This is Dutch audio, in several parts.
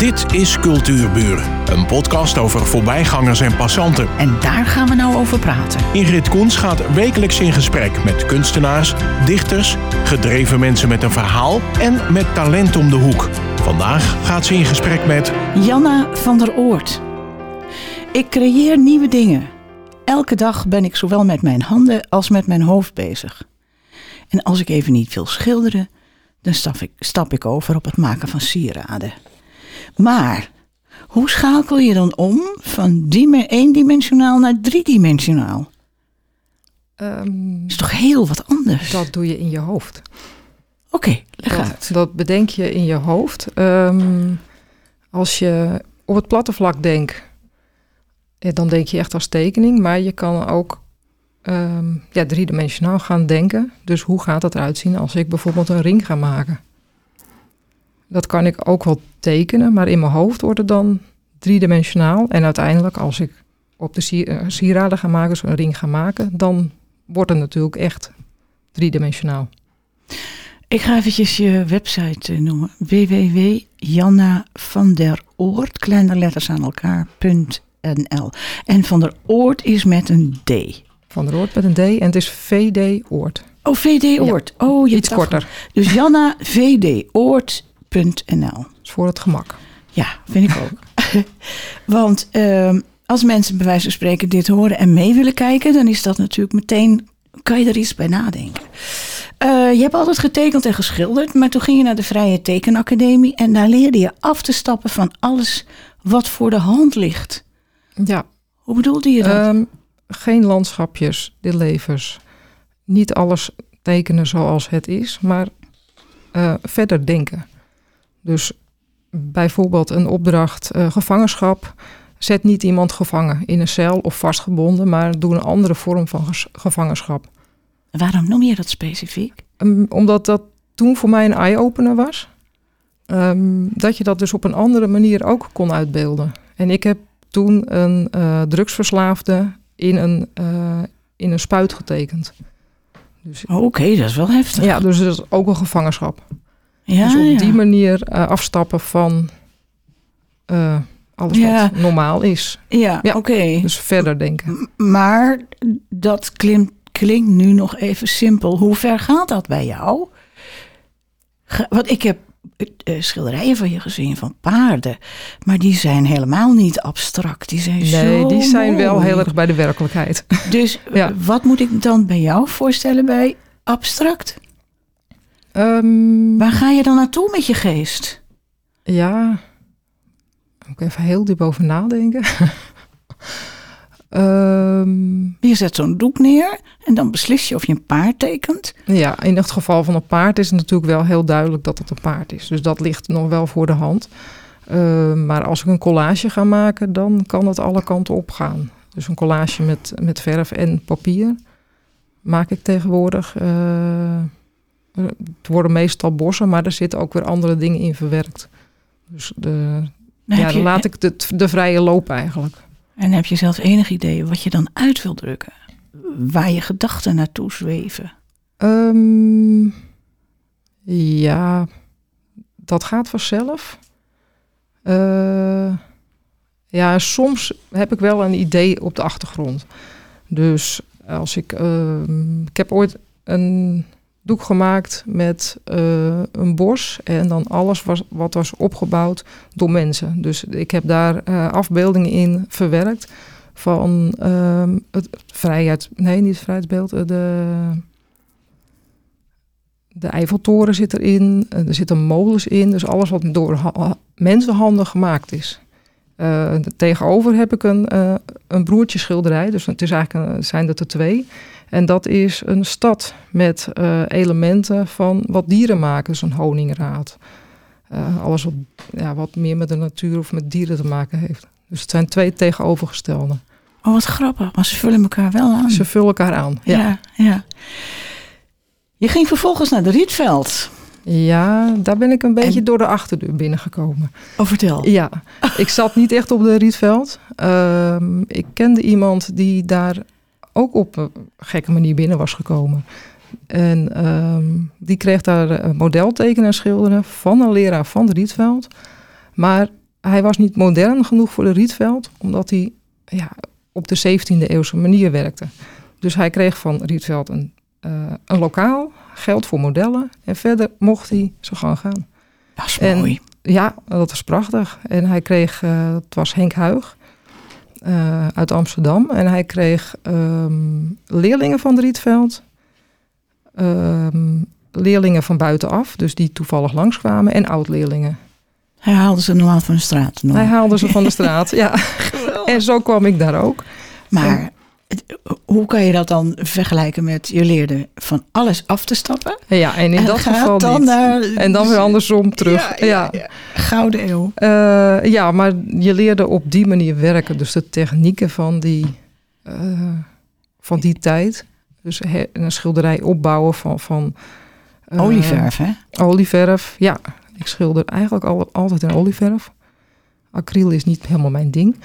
Dit is Cultuurburen, een podcast over voorbijgangers en passanten. En daar gaan we nou over praten. Ingrid Koens gaat wekelijks in gesprek met kunstenaars, dichters, gedreven mensen met een verhaal en met talent om de hoek. Vandaag gaat ze in gesprek met Janna van der Oort. Ik creëer nieuwe dingen. Elke dag ben ik zowel met mijn handen als met mijn hoofd bezig. En als ik even niet wil schilderen, dan stap ik, stap ik over op het maken van sieraden. Maar hoe schakel je dan om van eendimensionaal naar driedimensionaal? Um, is toch heel wat anders? Dat doe je in je hoofd. Oké, leg dat, uit. Dat bedenk je in je hoofd. Um, als je op het platte vlak denkt, dan denk je echt als tekening. Maar je kan ook um, ja, driedimensionaal gaan denken. Dus hoe gaat het eruit zien als ik bijvoorbeeld een ring ga maken? Dat kan ik ook wel tekenen, maar in mijn hoofd wordt het dan driedimensionaal. En uiteindelijk, als ik op de eh, sieraden ga maken, zo'n ring ga maken, dan wordt het natuurlijk echt driedimensionaal. Ik ga eventjes je website eh, noemen. www.jannavanderoort, kleine letters aan elkaar.nl. En Van der Oort is met een D. Van der Oort met een D en het is VD Oort. Oh, VD Oort. Oh, je Iets korter. Dus Janna VD Oort.nl. Is voor het gemak. Ja, vind ik ook. Want uh, als mensen bij wijze van spreken dit horen en mee willen kijken, dan is dat natuurlijk meteen, kan je er iets bij nadenken. Uh, je hebt altijd getekend en geschilderd, maar toen ging je naar de Vrije Tekenacademie en daar leerde je af te stappen van alles wat voor de hand ligt. Ja. Hoe bedoelde je dat? Um, geen landschapjes, de levers. Niet alles tekenen zoals het is, maar uh, verder denken. Dus bijvoorbeeld een opdracht uh, gevangenschap. Zet niet iemand gevangen in een cel of vastgebonden, maar doe een andere vorm van gevangenschap. Waarom noem je dat specifiek? Um, omdat dat toen voor mij een eye-opener was. Um, dat je dat dus op een andere manier ook kon uitbeelden. En ik heb toen een uh, drugsverslaafde in een, uh, in een spuit getekend. Dus, Oké, okay, dat is wel heftig. Ja, dus dat is ook een gevangenschap. Ja, dus op ja. die manier uh, afstappen van uh, alles Ja. wat normaal is. Ja, Ja. oké. Dus verder denken. Maar dat klinkt, klinkt nu nog even simpel. Hoe ver gaat dat bij jou? Ge- Want ik heb eh, schilderijen van je gezien van paarden. Maar die zijn helemaal niet abstract. Die zijn zo Nee, die zijn wel heel erg bij de werkelijkheid. Dus Ja. eh, wat moet ik dan bij jou voorstellen bij abstract? Ehm, Waar ga je dan naartoe met je geest? ja, moet ik even heel diep over nadenken. Ehm, Je zet zo'n doek neer en dan beslis je of je een paard tekent. Ja, in het geval van een paard is het natuurlijk wel heel duidelijk dat het een paard is. Dus dat ligt nog wel voor de hand. Uh, maar als ik een collage ga maken, dan kan het alle kanten op gaan. Dus een collage met, met verf en papier maak ik tegenwoordig. Uh, het worden meestal bossen, maar er zitten ook weer andere dingen in verwerkt. Dus de, ja, dan laat ik de, de vrije loop eigenlijk. En heb je zelf enig idee wat je dan uit wil drukken? Waar je gedachten naartoe zweven? Ehm, ja, dat gaat vanzelf. Eh, ja, soms heb ik wel een idee op de achtergrond. Dus als ik. ehm, ik heb ooit een doek gemaakt met eh, een bos en dan alles was, wat was opgebouwd door mensen. Dus ik heb daar eh, afbeeldingen in verwerkt van ehm, het vrijheid, nee, niet het vrijheidsbeeld, eh, de, de Eiffeltoren zit erin, er zitten molens in, dus alles wat door ha- ha- mensenhanden gemaakt is. Tegenover heb ik een, een broertje schilderij, dus het is eigenlijk een- zijn het er twee. En dat is een stad met eh, elementen van wat dieren maken, een honingraad. Eh, alles wat, ja, wat meer met de natuur of met dieren te maken heeft. Dus het zijn twee tegenovergestelde. Oh, wat grappig. Maar ze vullen elkaar wel aan. Ze vullen elkaar aan. Ja. ja, ja. Je ging vervolgens naar de Rietveld. Ja, daar ben ik een beetje En- door de achterdeur binnengekomen. Oh, vertel. Ja, ik zat niet echt op de Rietveld. Ehm, ik kende iemand die daar ook op een gekke manier binnen was gekomen. En ehm, die kreeg daar eh, modeltekenen en schilderen van een leraar van de Rietveld. Maar hij was niet modern genoeg voor de Rietveld, omdat hij ja, op de 17e eeuwse manier werkte. Dus hij kreeg van Rietveld een, eh, een lokaal, geld voor modellen en verder mocht hij zo gang gaan. Dat is En- mooi. Ja, dat was prachtig. En hij kreeg, eh het was Henk Huig eh, uit Amsterdam. En hij kreeg ehm, leerlingen van de Rietveld, ehm, leerlingen van buitenaf, dus die toevallig langskwamen, en oud-leerlingen. Hij haalde ze normaal van de straat. Hij haalde ze van de straat, ja. En zo kwam ik daar ook. Maar hoe kan je dat dan vergelijken met je leerde van alles af te stappen? En Ja, en in en dat geval dan niet. naar En dan weer andersom terug. Ja, Ja, ja, ja. Gouden eeuw. Eh, ja, maar je leerde op die manier werken. Dus de technieken van die, eh, van die tijd. Dus een schilderij opbouwen van... van eh, Olieverf, hè? Olieverf, ja. Ik schilder eigenlijk al, altijd in olieverf. Acryl is niet helemaal mijn ding.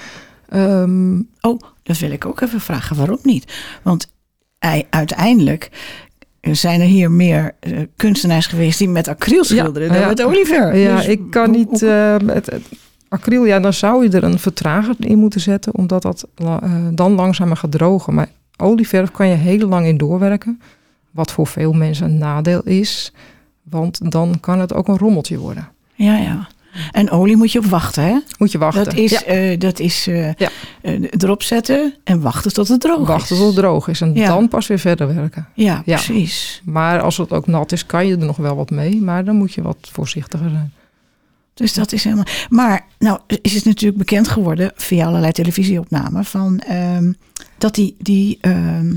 Ehm, Oh, dat wil ik ook even vragen. Waarom niet? Want uiteindelijk zijn er hier meer eh, kunstenaars geweest die met acryl schilderen dan ja. met olieverf. ja, Dus ik kan niet... eh, het, het- acryl, ja, dan zou je er een vertrager in moeten zetten... omdat dat eh, dan langzamer gaat drogen. Maar olieverf kan je heel lang in doorwerken. Wat voor veel mensen een nadeel is. Want dan kan het ook een rommeltje worden. Ja, ja. En olie moet je op wachten, hè? Moet je wachten. Dat is, Ja, eh, dat is Ja. eh, erop zetten en wachten tot het droog wachten is. tot het droog is. En Ja. dan pas weer verder werken. Ja, Ja. precies. Maar als het ook nat is, kan je er nog wel wat mee. Maar dan moet je wat voorzichtiger zijn. Dus dat is helemaal. Maar nou is het natuurlijk bekend geworden via allerlei televisieopnamen van ehm, dat die, die, ehm,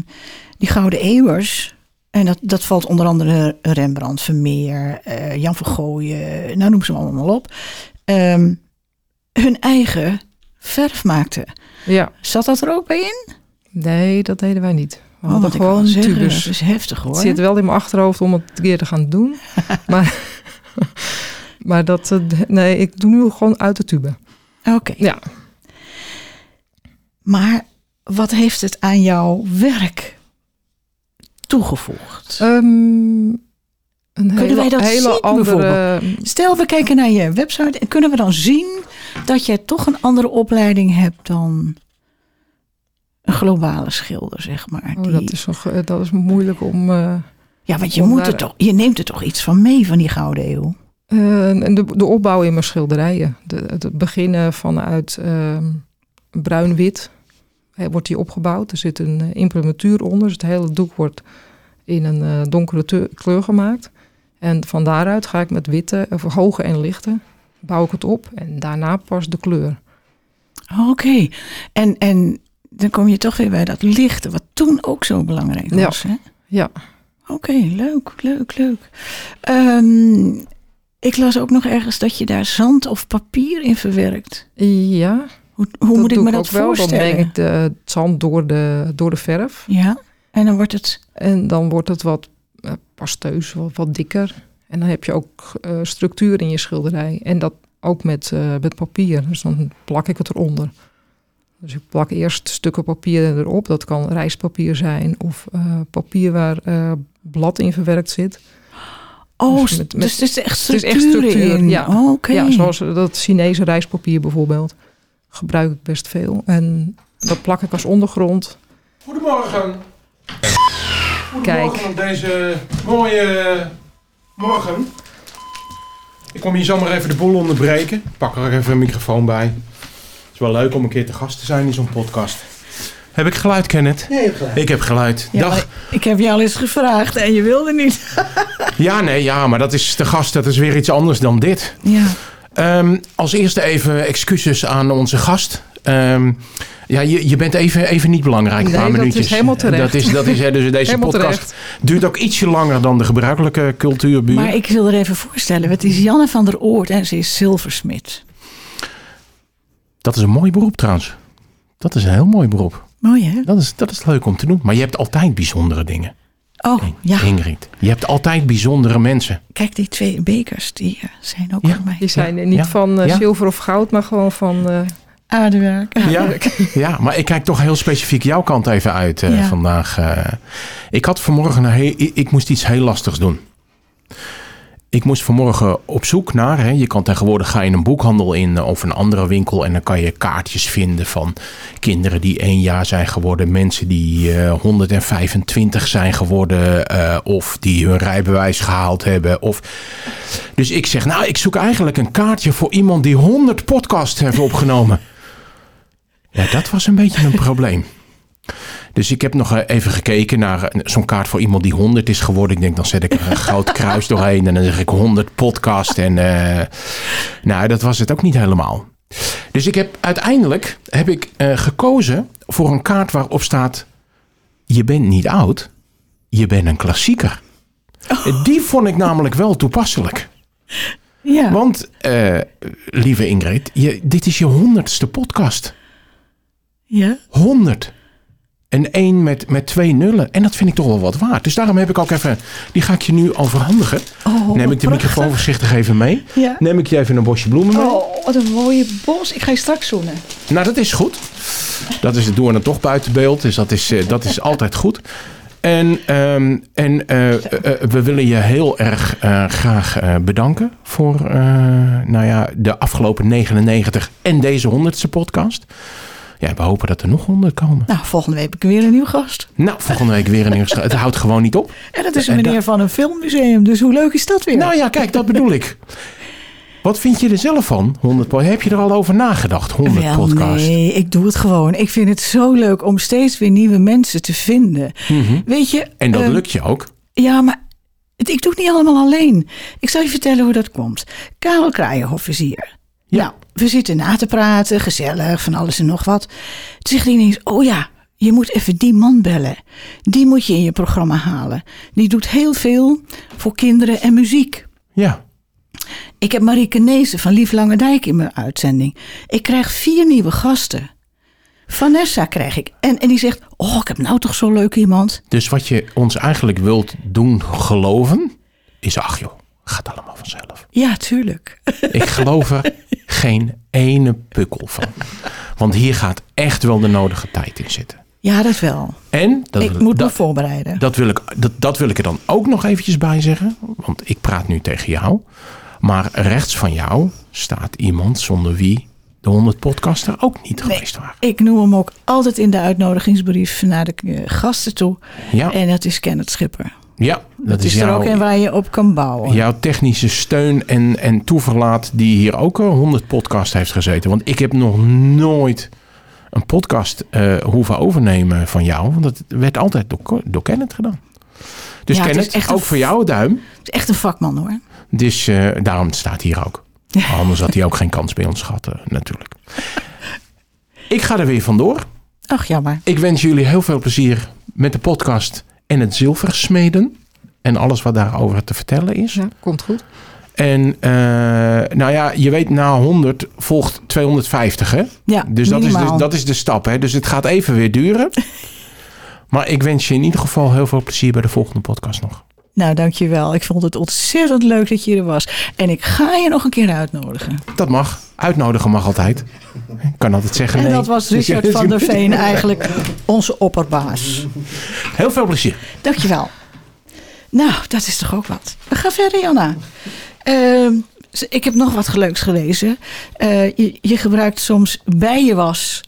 die gouden eeuwers. En dat, dat valt onder andere Rembrandt, Vermeer, eh, Jan van Gooien, nou noem ze allemaal op. ehm, hun eigen verf maakten. Ja, Zat dat er ook bij in? nee, dat deden wij niet. We Oh, hadden gewoon zeggen, tubus. Dat is heftig hoor. Het zit wel in mijn achterhoofd om het een keer te gaan doen. maar, maar dat, eh, nee, ik doe nu gewoon uit de tube. Oké. Ja, Maar wat heeft het aan jouw werk toegevoegd? Ehm, een hele, wij dat hele zien, andere. Stel, we kijken naar je website en kunnen we dan zien dat jij toch een andere opleiding hebt dan een globale schilder, zeg maar. Oh, Die- dat, is nog, eh, dat is moeilijk om. eh, ja, want je, om moet daar- er toch, je neemt er toch iets van mee van die Gouden Eeuw? eh, en de, de opbouw in mijn schilderijen. De, het beginnen vanuit ehm, bruin-wit wordt die opgebouwd. Er zit een eh, imprimatuur onder. Dus het hele doek wordt in een eh, donkere kleur gemaakt. En van daaruit ga ik met witte, of hoge en lichte, bouw ik het op. En daarna pas de kleur. Oké, en, en dan kom je toch weer bij dat lichte, wat toen ook zo belangrijk Ja. was. Hè? Ja, Oké, leuk, leuk, leuk. Ehm, ik las ook nog ergens dat je daar zand of papier in verwerkt. ja Hoe, hoe dat moet ik me dat wel. Dan voorstellen? meng ik de, het zand door de, door de verf. Ja, en dan wordt het... En dan wordt het wat eh, pasteus, wat, wat dikker. En dan heb je ook eh, structuur in je schilderij. En dat ook met, eh, met papier. Dus dan plak ik het eronder. Dus ik plak eerst stukken papier erop. Dat kan rijstpapier zijn of papier waar blad in verwerkt zit. Oh, Dus met- met- dus het is echt het is structuur, echt structuur, in. ja. Oh. Ja, zoals dat Chinese rijstpapier bijvoorbeeld. Gebruik ik best veel. En dat plak ik als ondergrond. Goedemorgen. Kijk. Goedemorgen op deze mooie morgen. Ik kom hier zomaar even de boel onderbreken. Ik pak er even een microfoon bij. Het is wel leuk om een keer te gast te zijn in zo'n podcast. Heb ik geluid, Kenneth? Nee, je hebt gelijk. Ik heb geluid. Ja, Dag. ik heb je al eens gevraagd en je wilde niet. Ja, nee, ja, maar dat is de gast. Dat is weer iets anders dan dit. Ja. Ehm, als eerste even excuses aan onze gast. Ehm, ja, je, je bent even, even niet belangrijk. Een Nee, paar dat is minuutjes. helemaal terecht. Dat is, dat is hè, dus deze Helemaal podcast terecht. duurt ook ietsje langer dan de gebruikelijke cultuurbuur. Maar ik wil er even voorstellen. Het is Janne van der Oort en ze is zilversmid. Dat is een mooi beroep trouwens. Dat is een heel mooi beroep. Mooi hè? Dat is, dat is leuk om te doen. Maar je hebt altijd bijzondere dingen. Oh, ja. Ingrid. Je hebt altijd bijzondere mensen. Kijk, die twee bekers, die eh, zijn ook Ja, van mij. Die zijn niet Ja. van eh, Ja. zilver of goud, maar gewoon van... eh, Aardewerk. Ja, ja, maar ik kijk toch heel specifiek jouw kant even uit eh, Ja. vandaag. eh. ik had vanmorgen een heel, ik, ik moest iets heel lastigs doen. Ik moest vanmorgen op zoek naar. Hè, je kan tegenwoordig ga je een boekhandel in eh, of een andere winkel. En dan kan je kaartjes vinden van kinderen die één jaar zijn geworden. Mensen die eh 125 zijn geworden. eh, of die hun rijbewijs gehaald hebben. Of... Dus ik zeg, nou, ik zoek eigenlijk een kaartje voor iemand die 100 podcasts heeft opgenomen. Ja, dat was een beetje een probleem. Dus ik heb nog eh, even gekeken naar eh, zo'n kaart voor iemand die 100 is geworden. Ik denk, dan zet ik er een groot kruis doorheen en dan zeg ik 100 podcast. En eh, nou, dat was het ook niet helemaal. Dus ik heb uiteindelijk heb ik, gekozen voor een kaart waarop staat: Je bent niet oud, je bent een klassieker. Die vond ik namelijk wel toepasselijk. Ja. Want, lieve Ingrid, je, dit is je honderdste podcast. ja. 100. En één met, met twee nullen. En dat vind ik toch wel wat waard. Dus daarom heb ik ook even... Die ga ik je nu overhandigen. Oh, Neem ik de prachtig. microfoon voorzichtig even mee. Ja. Neem ik je even een bosje bloemen mee. Oh, wat een mooie bos. Ik ga je straks zoenen. Nou, dat is goed. Dat is het doen we dan toch buiten beeld. Dus dat is, eh, dat is altijd goed. En, ehm, en eh, eh, we willen je heel erg graag bedanken voor nou ja, de afgelopen 99 en deze 100ste podcast. Ja, we hopen dat er nog 100 komen. Nou, volgende week heb ik weer een nieuwe gast. Nou, volgende week weer een nieuwe. Het houdt gewoon niet op. En dat is een En meneer dat- van een filmmuseum. Dus hoe leuk is dat weer? Nou ja, kijk, dat bedoel ik. Wat vind je er zelf van? 100 po- Heb je er al over nagedacht? 100 Wel, podcast. nee, ik doe het gewoon. Ik vind het zo leuk om steeds weer nieuwe mensen te vinden. Mhm. Weet je... En dat ehm, lukt je ook. Ja, maar het- ik doe het niet allemaal alleen. Ik zal je vertellen hoe dat komt. Karel Kraaienhof is hier. Ja. Nou, we zitten na te praten, gezellig, van alles en nog wat. Toen zegt hij ineens, oh ja, je moet even die man bellen. Die moet je in je programma halen. Die doet heel veel voor kinderen en muziek. Ja. Ik heb Marieke Nezen van Lief Lange Dijk in mijn uitzending. Ik krijg vier nieuwe gasten. Vanessa krijg ik. En, en die zegt, oh, ik heb nou toch zo'n leuk iemand. Dus wat je ons eigenlijk wilt doen geloven, is ach joh, gaat allemaal vanzelf. Ja, tuurlijk. Ik geloof er geen ene pukkel van. Want hier gaat echt wel de nodige tijd in zitten. Ja, dat wel. En, dat, ik moet me voorbereiden. dat, wil ik, dat, dat wil ik er dan ook nog eventjes bij zeggen. Want ik praat nu tegen jou. Maar rechts van jou staat iemand zonder wie de 100 podcaster ook niet geweest waren. Ik noem hem ook altijd in de uitnodigingsbrief naar de eh, gasten toe. Ja, En dat is Kenneth Schipper. Ja dat, Dat is is er jouw, ook een waar je op kan bouwen. jouw technische steun en, en toeverlaat die hier ook een 100 podcast heeft gezeten. Want ik heb nog nooit een podcast eh, hoeven overnemen van jou. Want dat werd altijd door, door Kenneth gedaan. Dus Ja, Kenneth, echt ook voor jou duim. Het is echt een vakman hoor. Dus eh, daarom staat hier ook. Anders had hij ook geen kans bij ons gehad eh, natuurlijk. Ik ga er weer vandoor. Ach, jammer. Ik wens jullie heel veel plezier met de podcast en het zilversmeden. En alles wat daarover te vertellen is. Ja, komt goed. En eh, nou ja, je weet na 100 volgt 250 hè. Ja, Dus dat is, de, dat is de stap hè. Dus het gaat even weer duren. maar ik wens je in ieder geval heel veel plezier bij de volgende podcast nog. Nou, dankjewel. Ik vond het ontzettend leuk dat je er was. En ik ga je nog een keer uitnodigen. Dat mag. Uitnodigen mag altijd. Ik kan altijd zeggen En nee. dat was Richard van der Veen eigenlijk onze opperbaas. Heel veel plezier. Dankjewel. Nou, dat is toch ook wat. We gaan verder, Janna. Ehm, ik heb nog wat leuks gelezen. Eh, je, je gebruikt soms bijenwas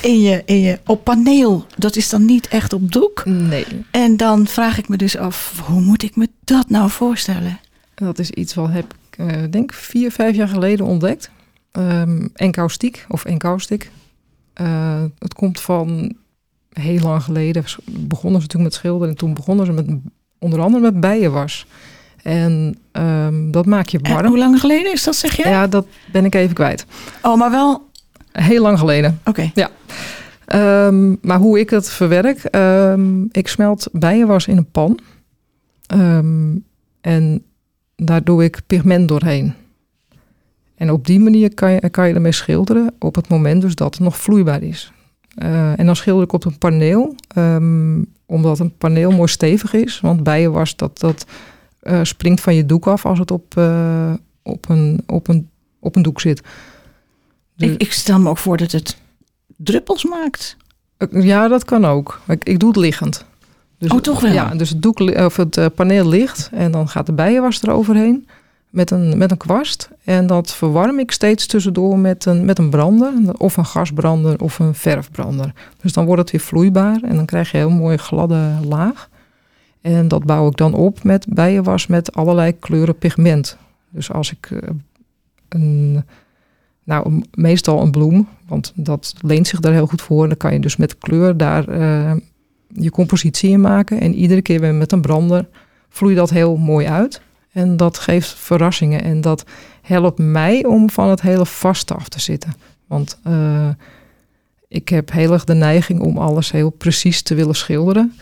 in je, in je, op paneel. Dat is dan niet echt op doek. Nee, En dan vraag ik me dus af, hoe moet ik me dat nou voorstellen? dat is iets wat heb ik, eh, denk vier, vijf jaar geleden ontdekt. Ehm enkaustiek of enkaustik. Eh, het komt van heel lang geleden. Begonnen ze natuurlijk met schilderen en toen begonnen ze met onder andere met bijenwas. En ehm, dat maak je En warm. hoe lang geleden is dat, zeg jij? Ja, dat ben ik even kwijt. Oh, maar wel... Heel lang geleden. Oké. Ehm, maar hoe ik het verwerk, ehm, ik smelt bijenwas in een pan. Ehm, en daar doe ik pigment doorheen. En op die manier kan je, kan je ermee schilderen op het moment dus dat het nog vloeibaar is. Eh, en dan schilder ik op een paneel, omdat een paneel mooi stevig is. Want bijenwas dat, dat eh, springt van je doek af als het op, eh, op, een, op, een, op een doek zit. Dus- Ik, ik stel me ook voor dat het druppels maakt. Ja, dat kan ook. Ik, ik doe het liggend. Dus, Oh, toch wel? Ja, dus het, doek, of het eh, paneel ligt en dan gaat de bijenwas eroverheen met een, met een kwast. En dat verwarm ik steeds tussendoor met een, met een brander, of een gasbrander of een verfbrander. Dus dan wordt het weer vloeibaar en dan krijg je een heel mooi gladde laag. En dat bouw ik dan op met bijenwas met allerlei kleuren pigment. Dus als ik eh, een, nou meestal een bloem, want dat leent zich daar heel goed voor. Dan kan je dus met kleur daar eh, je compositie in maken. En iedere keer weer met een brander vloeit dat heel mooi uit. En dat geeft verrassingen. En dat helpt mij om van het hele vaste af te zitten. Want eh, ik heb heel erg de neiging om alles heel precies te willen schilderen.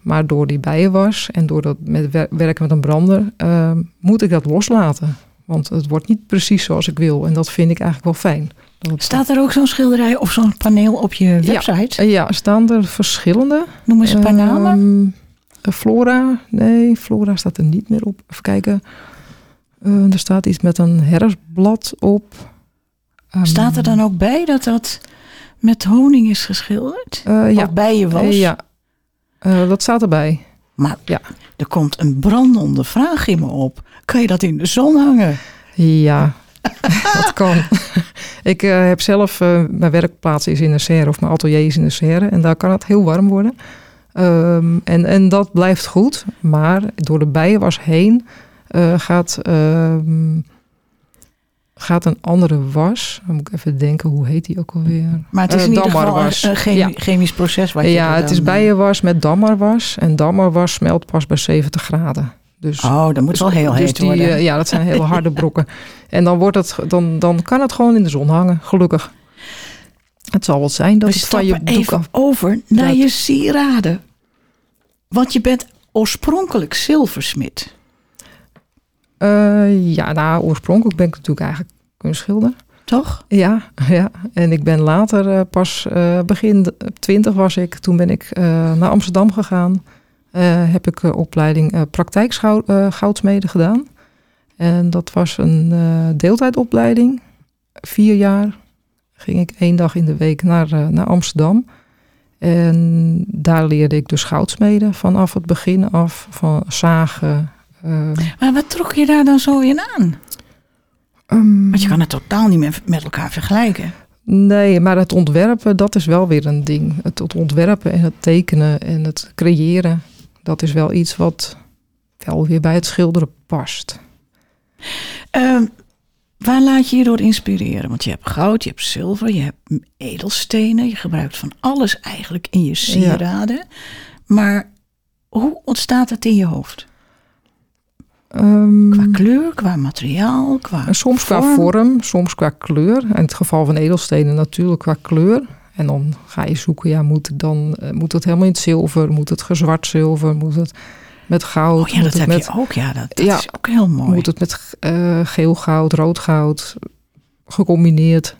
Maar door die bijenwas en door dat met wer- werken met een brander, eh, moet ik dat loslaten. Want het wordt niet precies zoals ik wil. En dat vind ik eigenlijk wel fijn. Staat er ook zo'n schilderij of zo'n paneel op je website? Ja, staan er verschillende. Noem eens een paar namen. Ehm, eh, Flora, nee, Flora staat er niet meer op. Even kijken. Eh, er staat iets met een herfstblad op. Ehm, Staat er dan ook bij dat dat met honing is geschilderd? eh, ja, Of bij je was? Eh, ja. Dat staat erbij. Maar Ja. er komt een brandende vraag in me op. Kan je dat in de zon hangen? Ja, dat kan. ik eh, heb zelf, eh, mijn werkplaats is in de serre of mijn atelier is in de serre. En daar kan het heel warm worden. Ehm, en, en dat blijft goed. Maar door de bijenwas heen eh, gaat, ehm, gaat een andere was. Dan moet ik even denken, hoe heet die ook alweer? Maar het is Eh, in ieder geval een, Ja. chemisch proces. Wat je ja, het is dan, eh, bijenwas met dammerwas. En dammerwas smelt pas bij 70 graden. Dus Oh, dat moet wel heel dus heet die, worden. eh, ja, dat zijn hele harde brokken. En dan, wordt het, dan, dan kan het gewoon in de zon hangen, gelukkig. Het zal wel zijn dat We het van je even af... over naar Dat- je sieraden. Want je bent oorspronkelijk zilversmid. Ja, nou, oorspronkelijk ben ik natuurlijk eigenlijk kunstschilder. Toch? Ja, ja. En ik ben later eh, pas eh, begin twintig was ik. Toen ben ik eh, naar Amsterdam gegaan. Heb ik opleiding praktijkgoudsmeden gedaan. En dat was een deeltijdopleiding. Vier jaar ging ik één dag in de week naar, naar Amsterdam. En daar leerde ik dus goudsmeden vanaf het begin af. Van zagen. Maar wat trok je daar dan zo in aan? Ehm, Want je kan het totaal niet meer met elkaar vergelijken. Nee, maar het ontwerpen, dat is wel weer een ding. Het, het ontwerpen en het tekenen en het creëren, dat is wel iets wat wel weer bij het schilderen past. Ehm, waar laat je je door inspireren? Want je hebt goud, je hebt zilver, je hebt edelstenen. Je gebruikt van alles eigenlijk in je sieraden. Maar hoe ontstaat het in je hoofd? Ehm, Qua kleur, qua materiaal, qua soms qua vorm? soms qua kleur. In het geval van edelstenen natuurlijk qua kleur. En dan ga je zoeken, ja, moet dan eh, moet het helemaal in het zilver? Moet het gezwart zilver? Moet het met goud? Oh ja, dat heb met je ook. Ja, dat, dat Ja. is ook heel mooi. Moet het met eh, geel goud, rood goud gecombineerd.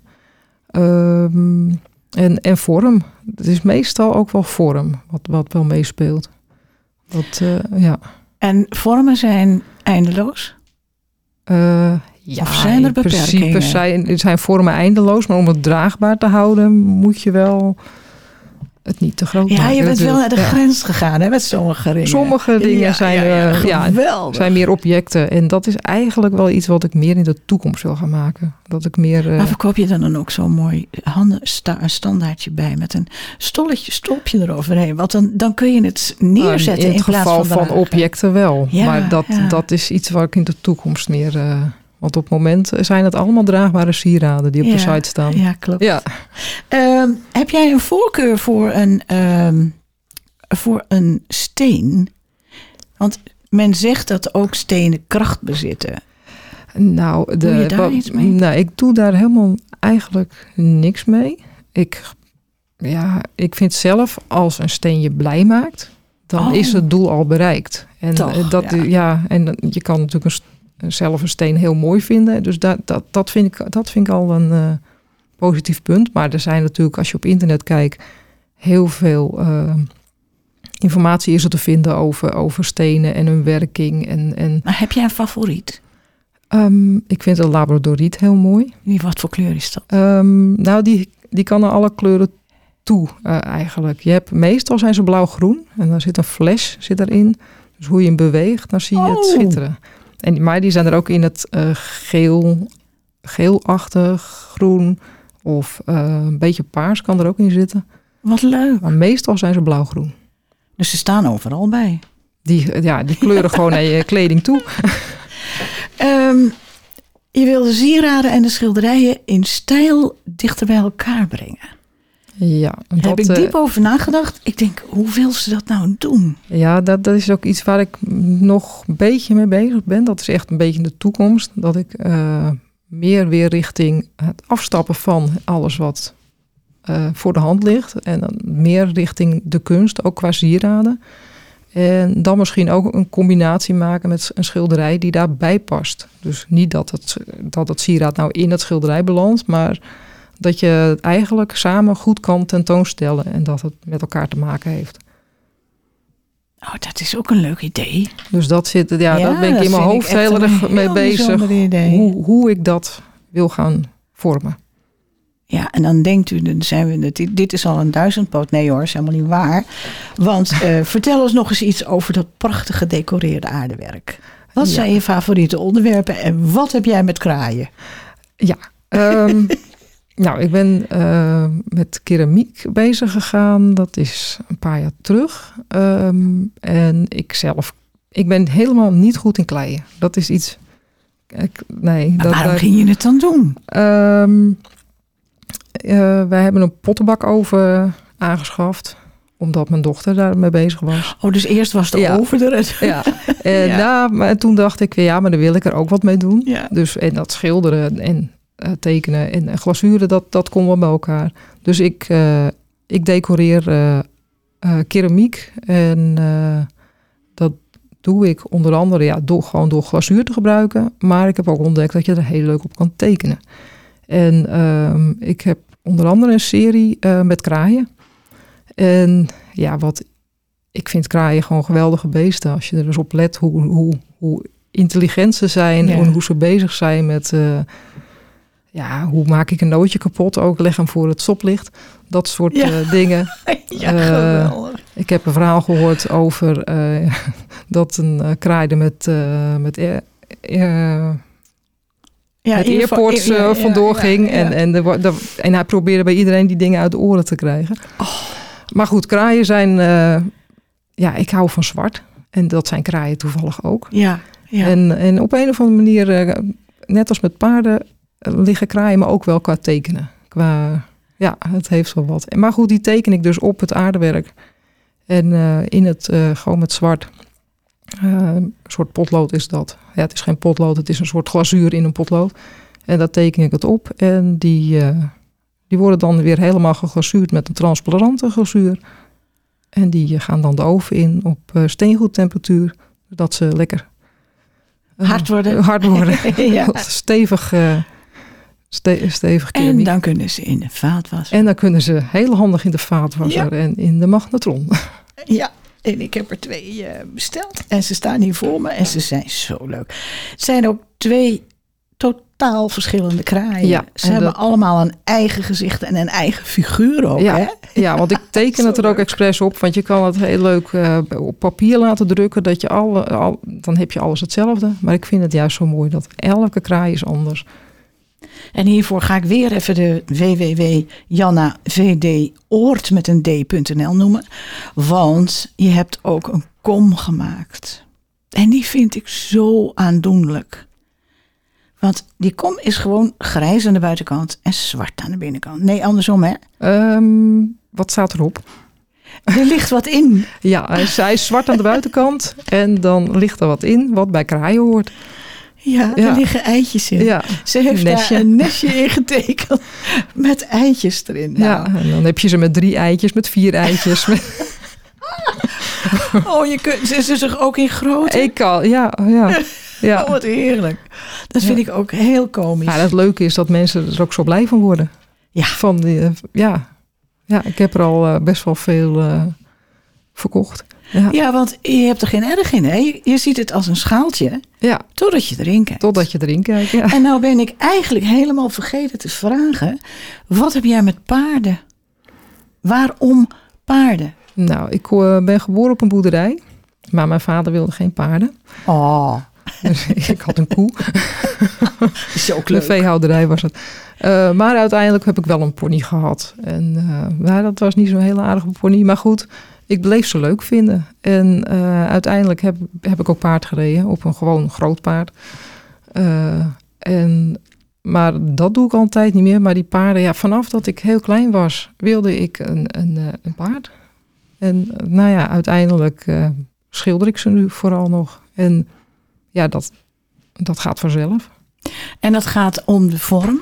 Ehm, en, en vorm. Het is meestal ook wel vorm wat, wat wel meespeelt. Dat, eh, ja. En vormen zijn eindeloos? Eh, ja, Of zijn er in principe beperkingen? zijn, zijn vormen eindeloos, maar om het draagbaar te houden moet je wel het niet te groot Ja, maken. je bent wel naar de Ja. grens gegaan hè, met sommige dingen. Sommige dingen Ja, zijn, ja, ja, eh, ja, zijn meer objecten. En dat is eigenlijk wel iets wat ik meer in de toekomst wil gaan maken. Dat ik meer... eh, Maar verkoop je dan, dan ook zo'n mooi handen, sta, een standaardje bij met een stolletje, stolpje eroverheen? Want dan, dan kun je het neerzetten Nou, in in, het plaats geval van, objecten wel. Ja, maar dat, ja. dat is iets waar ik in de toekomst meer... eh, want op het moment zijn het allemaal draagbare sieraden die op de site staan. Ja, klopt. Ja. Ehm, heb jij een voorkeur voor een, ehm, voor een steen? Want men zegt dat ook stenen kracht bezitten. Nou, de, Doe je daar wat- iets mee? Nou, ik doe daar helemaal eigenlijk niks mee. Ik, ja, ik vind zelf, als een steen je blij maakt, dan Oh. is het doel al bereikt. En Toch, eh, dat, ja. ja. en je kan natuurlijk een, zelf een steen heel mooi vinden. Dus dat, dat, dat, vind, ik, dat vind ik al een eh, positief punt. Maar er zijn natuurlijk, als je op internet kijkt, heel veel eh, informatie is er te vinden over, over stenen en hun werking. En, en Maar heb jij een favoriet? Ehm, ik vind de labradoriet heel mooi. Wat voor kleur is dat? Ehm, nou, die, die kan er alle kleuren toe eh, eigenlijk. Je hebt, meestal zijn ze blauw-groen en dan zit een flash zit erin. Dus hoe je hem beweegt, dan zie je het Oh. schitteren. En, maar die zijn er ook in het eh, geel, geelachtig, groen of eh, een beetje paars kan er ook in zitten. Wat leuk. Maar meestal zijn ze blauw-groen. Dus ze staan overal bij. Die, ja, die kleuren gewoon naar je kleding toe. Ehm, je wil de sieraden en de schilderijen in stijl dichter bij elkaar brengen. Ja, Daar heb ik eh, diep over nagedacht. Ik denk, hoe wil ze dat nou doen? Ja, dat, dat is ook iets waar ik nog een beetje mee bezig ben. Dat is echt een beetje in de toekomst. Dat ik eh, meer weer richting het afstappen van alles wat eh, voor de hand ligt. En dan meer richting de kunst, ook qua sieraden. En dan misschien ook een combinatie maken met een schilderij die daarbij past. Dus niet dat het, dat het sieraad nou in het schilderij belandt, maar dat je het eigenlijk samen goed kan tentoonstellen en dat het met elkaar te maken heeft. Oh, dat is ook een leuk idee. Dus dat zit, ja, Ja, dat ben ik in mijn hoofd heel erg mee bezig. Hoe, hoe ik dat wil gaan vormen. Ja, en dan denkt u, dan zijn we, dit, dit is al een duizendpoot. Nee hoor, is helemaal niet waar. Want eh, vertel ons nog eens iets over dat prachtig gedecoreerde aardewerk. Wat Ja. zijn je favoriete onderwerpen en wat heb jij met kraaien? Ja, ehm, nou, ik ben eh, met keramiek bezig gegaan. Dat is een paar jaar terug. Ehm, en ik zelf, ik ben helemaal niet goed in kleien. Dat is iets. Ik, nee, Maar dat, waarom daar- ging je het dan doen? Ehm, eh, wij hebben een pottenbakoven aangeschaft. Omdat mijn dochter daarmee bezig was. Oh, dus eerst was de Ja. oven er. Ja. En Ja. na- maar toen dacht ik, ja, maar dan wil ik er ook wat mee doen. Ja. Dus en dat schilderen en tekenen en, en glazuren, dat, dat komt wel bij elkaar. Dus ik, eh, ik decoreer eh, eh, keramiek. En eh, dat doe ik onder andere ja, door, gewoon door glazuur te gebruiken. Maar ik heb ook ontdekt dat je er heel leuk op kan tekenen. En ehm, ik heb onder andere een serie eh, met kraaien. En ja, wat ik vind kraaien gewoon geweldige beesten. Als je er eens op let hoe, hoe, hoe intelligent ze zijn Ja. en hoe ze bezig zijn met... eh, ja, hoe maak ik een nootje kapot? Ook leg hem voor het stoplicht. Dat soort Ja. eh, dingen. ja, Eh. Ik heb een verhaal gehoord over eh, dat een kraaide met, met eh, eh, Ja, ja, vandoor ging. En, en, er- en hij probeerde bij iedereen die dingen uit de oren te krijgen. Oh. Maar goed, kraaien zijn... ja, ik hou van zwart. En dat zijn kraaien toevallig ook. ja, ja. En, en op een of andere manier, net als met paarden, liggen kraaien me ook wel qua tekenen. Qua, ja, het heeft wel wat. Maar goed, die teken ik dus op het aardewerk. En eh, in het, eh, gewoon met zwart. Eh, een soort potlood is dat. Ja, het is geen potlood, het is een soort glazuur in een potlood. En daar teken ik het op. En die, die worden dan weer helemaal geglazuurd met een transparante glazuur. En die gaan dan de oven in op steengoedtemperatuur. Zodat ze lekker Hard worden. Hard worden. ja. stevig, ste- stevig En dan kunnen ze in de vaatwasser. En dan kunnen ze heel handig in de vaatwasser en in de magnetron. Ja, en ik heb er twee eh, besteld. En ze staan hier voor me en ze zijn zo leuk. Het zijn ook twee totaal verschillende kraaien. Ja, ze en hebben dat- allemaal een eigen gezicht en een eigen figuur ook. Ja. Hè? Ja, want ik teken het er ook expres op. Want je kan het heel leuk eh, op papier laten drukken. Dat je alle, al, dan heb je alles hetzelfde. Maar ik vind het juist zo mooi dat elke kraai is anders. En hiervoor ga ik weer even de www.jannavdoort met een d.nl noemen. Want je hebt ook een kom gemaakt. En die vind ik zo aandoenlijk. Want die kom is gewoon grijs aan de buitenkant en zwart aan de binnenkant. Nee, andersom hè. Ehm, wat staat erop? Er ligt wat in. Ja, hij is zwart aan de buitenkant. En dan ligt er wat in wat bij kraaien hoort. Ja, Ja. er liggen eitjes in. Ja, Ze heeft Nestje. daar een nestje in getekend met eitjes erin. Nou, ja, en dan heb je ze met drie eitjes, met vier eitjes. Oh, je kunt, ze is dus ook in groot. ik kan, ja, ja. ja. Oh, wat heerlijk. Dat vind ik ook heel komisch. Ja, het leuke is dat mensen er ook zo blij van worden. Ja. Van die, eh, ja. ja, ik heb er al eh, best wel veel eh, verkocht. Ja. Ja, want je hebt er geen erg in, hè? Je, je ziet het als een schaaltje, ja, totdat je erin kijkt. totdat je erin kijkt. Ja. En nou ben ik eigenlijk helemaal vergeten te vragen... wat heb jij met paarden? Waarom paarden? Nou, ik eh, ben geboren op een boerderij. Maar mijn vader wilde geen paarden. Oh, Dus ik had een koe. is ook De leuk. veehouderij was het. Eh, maar uiteindelijk heb ik wel een pony gehad. En nou, dat was niet zo'n hele aardige pony. Maar goed, ik bleef ze leuk vinden. En eh, uiteindelijk heb, heb ik ook paard gereden. Op een gewoon groot paard. Eh, en, maar dat doe ik altijd niet meer. Maar die paarden, ja, vanaf dat ik heel klein was, wilde ik een, een, eh, een paard. En nou ja, uiteindelijk schilder ik ze nu vooral nog. En ja, dat, dat gaat vanzelf. En dat gaat om de vorm.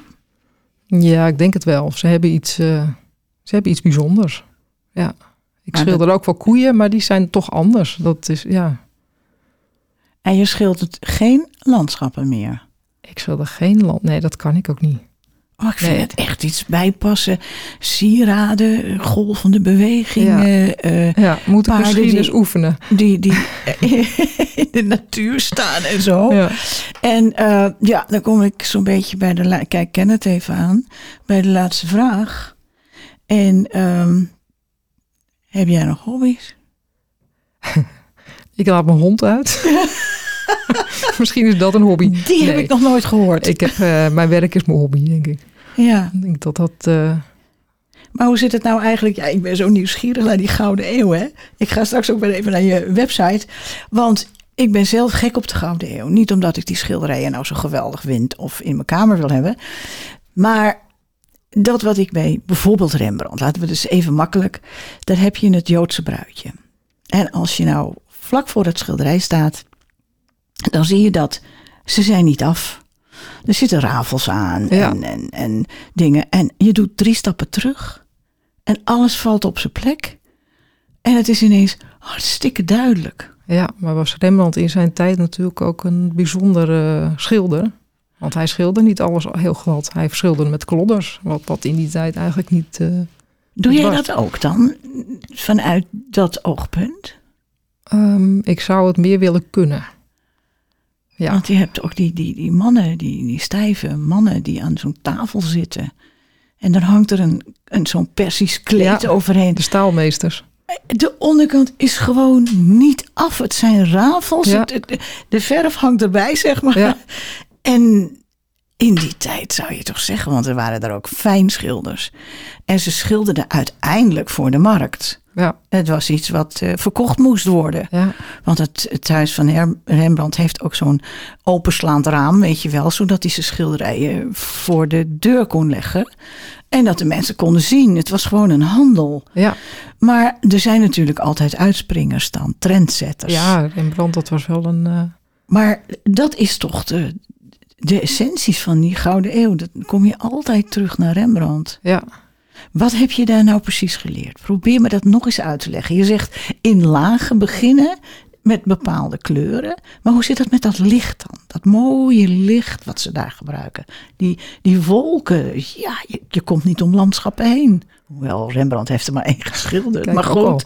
Ja, ik denk het wel. Ze hebben iets, ze hebben iets bijzonders. Ja. Ik Maar schilder ook wel koeien, maar die zijn toch anders. Dat is, ja. En je schildert geen landschappen meer. Ik schilder geen land. Nee, dat kan ik ook niet. Oh, ik vind Nee. het echt iets bijpassen. Sieraden, golvende bewegingen. eh, Ja, moet ik misschien eens oefenen. die, die in de natuur staan en zo. Ja. En eh, ja, dan kom ik zo'n beetje bij de... Kijk, ken het even aan. Bij de laatste vraag. En ehm, heb jij nog hobby's? Ik laat mijn hond uit. misschien is dat een hobby. Die heb ik nog nooit gehoord. Ik heb, eh, mijn werk is mijn hobby, denk ik. Ja, Ik denk dat dat... eh, maar hoe zit het nou eigenlijk? Ja, ik ben zo nieuwsgierig naar die Gouden Eeuw, hè? Ik ga straks ook weer even naar je website. Want ik ben zelf gek op de Gouden Eeuw. Niet omdat ik die schilderijen nou zo geweldig vind of in mijn kamer wil hebben. Maar dat wat ik bij bijvoorbeeld Rembrandt, laten we dus even makkelijk. Daar heb je het Joodse bruidje. En als je nou vlak voor het schilderij staat, dan zie je dat ze zijn niet af. Er zitten rafels aan Ja. en, en, en dingen. En je doet drie stappen terug. En alles valt op zijn plek. En het is ineens hartstikke duidelijk. ja, maar was Rembrandt in zijn tijd natuurlijk ook een bijzondere schilder. Want hij schilderde niet alles heel glad. Hij schilderde met klodders. Wat, wat in die tijd eigenlijk niet... eh, Doe jij dat ook dan? Vanuit dat oogpunt? Ehm, ik zou het meer willen kunnen. Ja, Want je hebt ook die, die, die mannen, die, die stijve mannen die aan zo'n tafel zitten. En dan hangt er een, een zo'n persisch kleed Ja. overheen. de staalmeesters. De onderkant is gewoon niet af. Het zijn rafels. Ja. Het- het- de verf hangt erbij, zeg maar. Ja. En in die tijd zou je toch zeggen, want er waren daar ook fijnschilders. En ze schilderden uiteindelijk voor de markt. Ja, Het was iets wat eh, verkocht moest worden. ja, Want het, het huis van Rembrandt heeft ook zo'n openslaand raam, weet je wel, zodat hij zijn schilderijen voor de deur kon leggen. En dat de mensen konden zien. Het was gewoon een handel. ja. Maar er zijn natuurlijk altijd uitspringers dan, trendsetters. ja, Rembrandt, dat was wel een... eh, Maar dat is toch de, de essenties van die Gouden Eeuw. Dan kom je altijd terug naar Rembrandt. ja, Wat heb je daar nou precies geleerd? Probeer me dat nog eens uit te leggen. Je zegt in lagen beginnen met bepaalde kleuren. Maar hoe zit het met dat licht dan? Dat mooie licht wat ze daar gebruiken. Die, die wolken. Ja, je, je komt niet om landschappen heen. Hoewel, Rembrandt heeft er maar één geschilderd. Kijk, maar goed.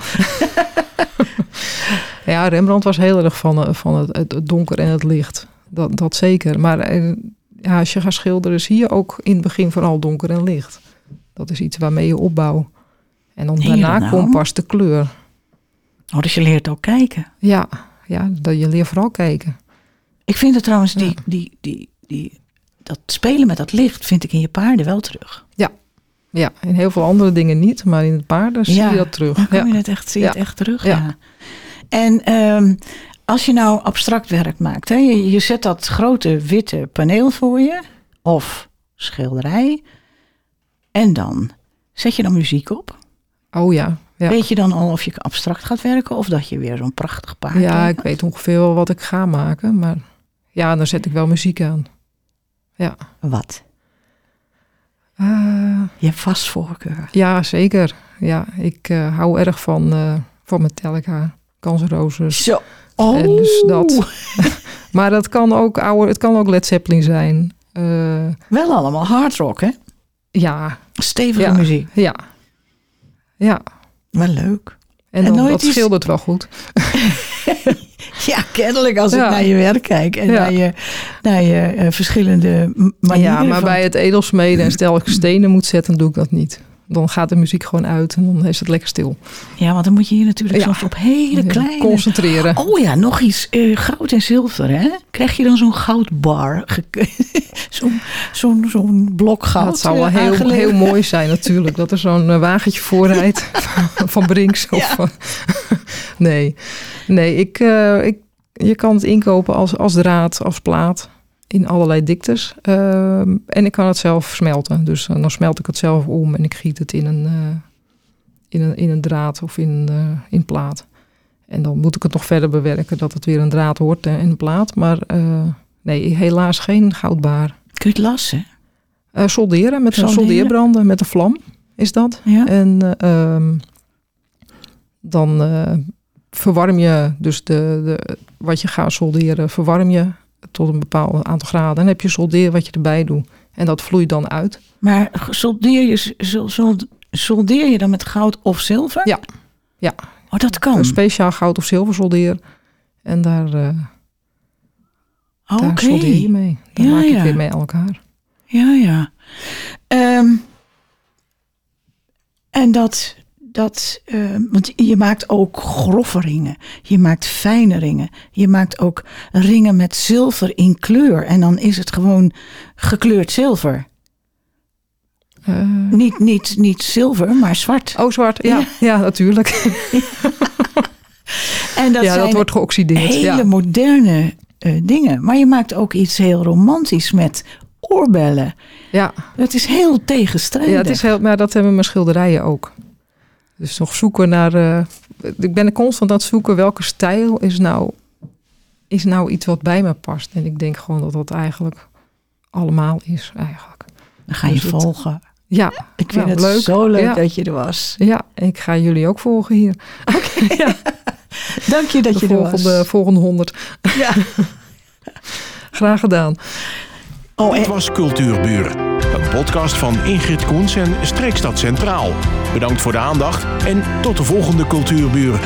ja, Rembrandt was heel erg van, eh, van het, het donker en het licht. Dat, dat zeker. Maar eh, ja, als je gaat schilderen, zie je ook in het begin vooral donker en licht. Dat is iets waarmee je opbouwt. En dan daarna dat nou? komt pas de kleur. Oh, dus je leert ook kijken. Ja, ja dat je leert vooral kijken. Ik vind het trouwens, die, Ja. die, die, die, dat spelen met dat licht vind ik in je paarden wel terug. Ja, in heel veel andere dingen niet, maar in het paarden zie Ja, je dat terug. Dan kom Ja. je het echt, zie je Ja. het echt terug, ja. Ja. En ehm, als je nou abstract werk maakt, hè, je, je zet dat grote witte paneel voor je, of schilderij, en dan zet je dan muziek op. Oh ja, ja. Weet je dan al of je abstract gaat werken, of dat je weer zo'n prachtig paard Ja, hebt? ik weet ongeveer wel wat ik ga maken, maar ja, dan zet ik wel muziek aan. Ja, Wat? Eh, Je hebt vast voorkeur. ja zeker. Ja, ik eh, hou erg van, eh van Metallica, Guns N' Roses. Zo. Oh, En dus dat. Maar dat kan ook oude, het kan ook Led Zeppelin zijn. Eh, Wel allemaal hard rock, hè? ja, Stevige Ja. muziek. ja, ja. Wel leuk. En, nooit dat iets- schildert wel goed. Ja, kennelijk als ik naar je werk kijk en Ja. naar je, naar je eh, verschillende manieren. ja, maar van- bij het edelsmeden en stel ik stenen moet zetten, doe ik dat niet. Dan gaat de muziek gewoon uit en dan is het lekker stil. Ja, want dan moet je hier natuurlijk Ja. soms op hele kleine... Concentreren. Oh ja, nog iets. eh, goud en zilver, hè? Krijg je dan zo'n goudbar? Zo'n zo'n zo'n blok goud dat zou wel eh, heel, aangeleverd? heel mooi zijn natuurlijk. Dat er zo'n eh, wagentje voorrijdt van Brinks. Of, Ja. nee, nee ik, ik, je kan het inkopen als, als draad, als plaat. In allerlei diktes. Ehm, en ik kan het zelf smelten. Dus eh, dan smelt ik het zelf om en ik giet het in een, eh, in een, in een draad of in, eh, in plaat. En dan moet ik het nog verder bewerken dat het weer een draad wordt in een plaat. Maar nee, helaas geen goudbaar. Kun je het lassen? Solderen met een soldeerbranden met een vlam is dat. Ja. En eh, ehm, dan verwarm je dus de, de, wat je gaat solderen, verwarm je tot een bepaald aantal graden. En dan heb je soldeer wat je erbij doet. En dat vloeit dan uit. Maar soldeer je, sol- sol- soldeer je dan met goud of zilver? Ja. Ja. Oh, dat kan. Een speciaal goud of zilver soldeer. En daar, eh Oh, daar soldeer je mee. Dan Ja, maak je ja. weer mee aan elkaar. Ja, ja. Ehm, en dat, dat ehm, want je maakt ook grove ringen. Je maakt fijne ringen. Je maakt ook ringen met zilver in kleur. En dan is het gewoon gekleurd zilver. Eh, Niet, niet, niet zilver, maar zwart. oh, zwart. Ja, Ja. ja. natuurlijk. En dat ja, zijn dat wordt geoxideerd. hele ja. moderne eh, dingen. Maar je maakt ook iets heel romantisch met oorbellen. ja. Het is heel tegenstrijdig. Ja, het is heel, maar dat hebben mijn schilderijen ook. Dus nog zoeken naar. eh, ik ben er constant aan het zoeken welke stijl is nou, is nou iets wat bij me past. En ik denk gewoon dat dat eigenlijk allemaal is, eigenlijk. Dan ga je Dus het- volgen. Ja, Ik vind Nou, het leuk. zo leuk Ja. dat je er was. ja, ik ga jullie ook volgen hier. ja, Dank je dat de je er volgende, was. volgende honderd. Ja. Graag gedaan. Oh, en- was Cultuurburen. Een podcast van Ingrid Koens en Streekstad Centraal. Bedankt voor de aandacht en tot de volgende Cultuurburen.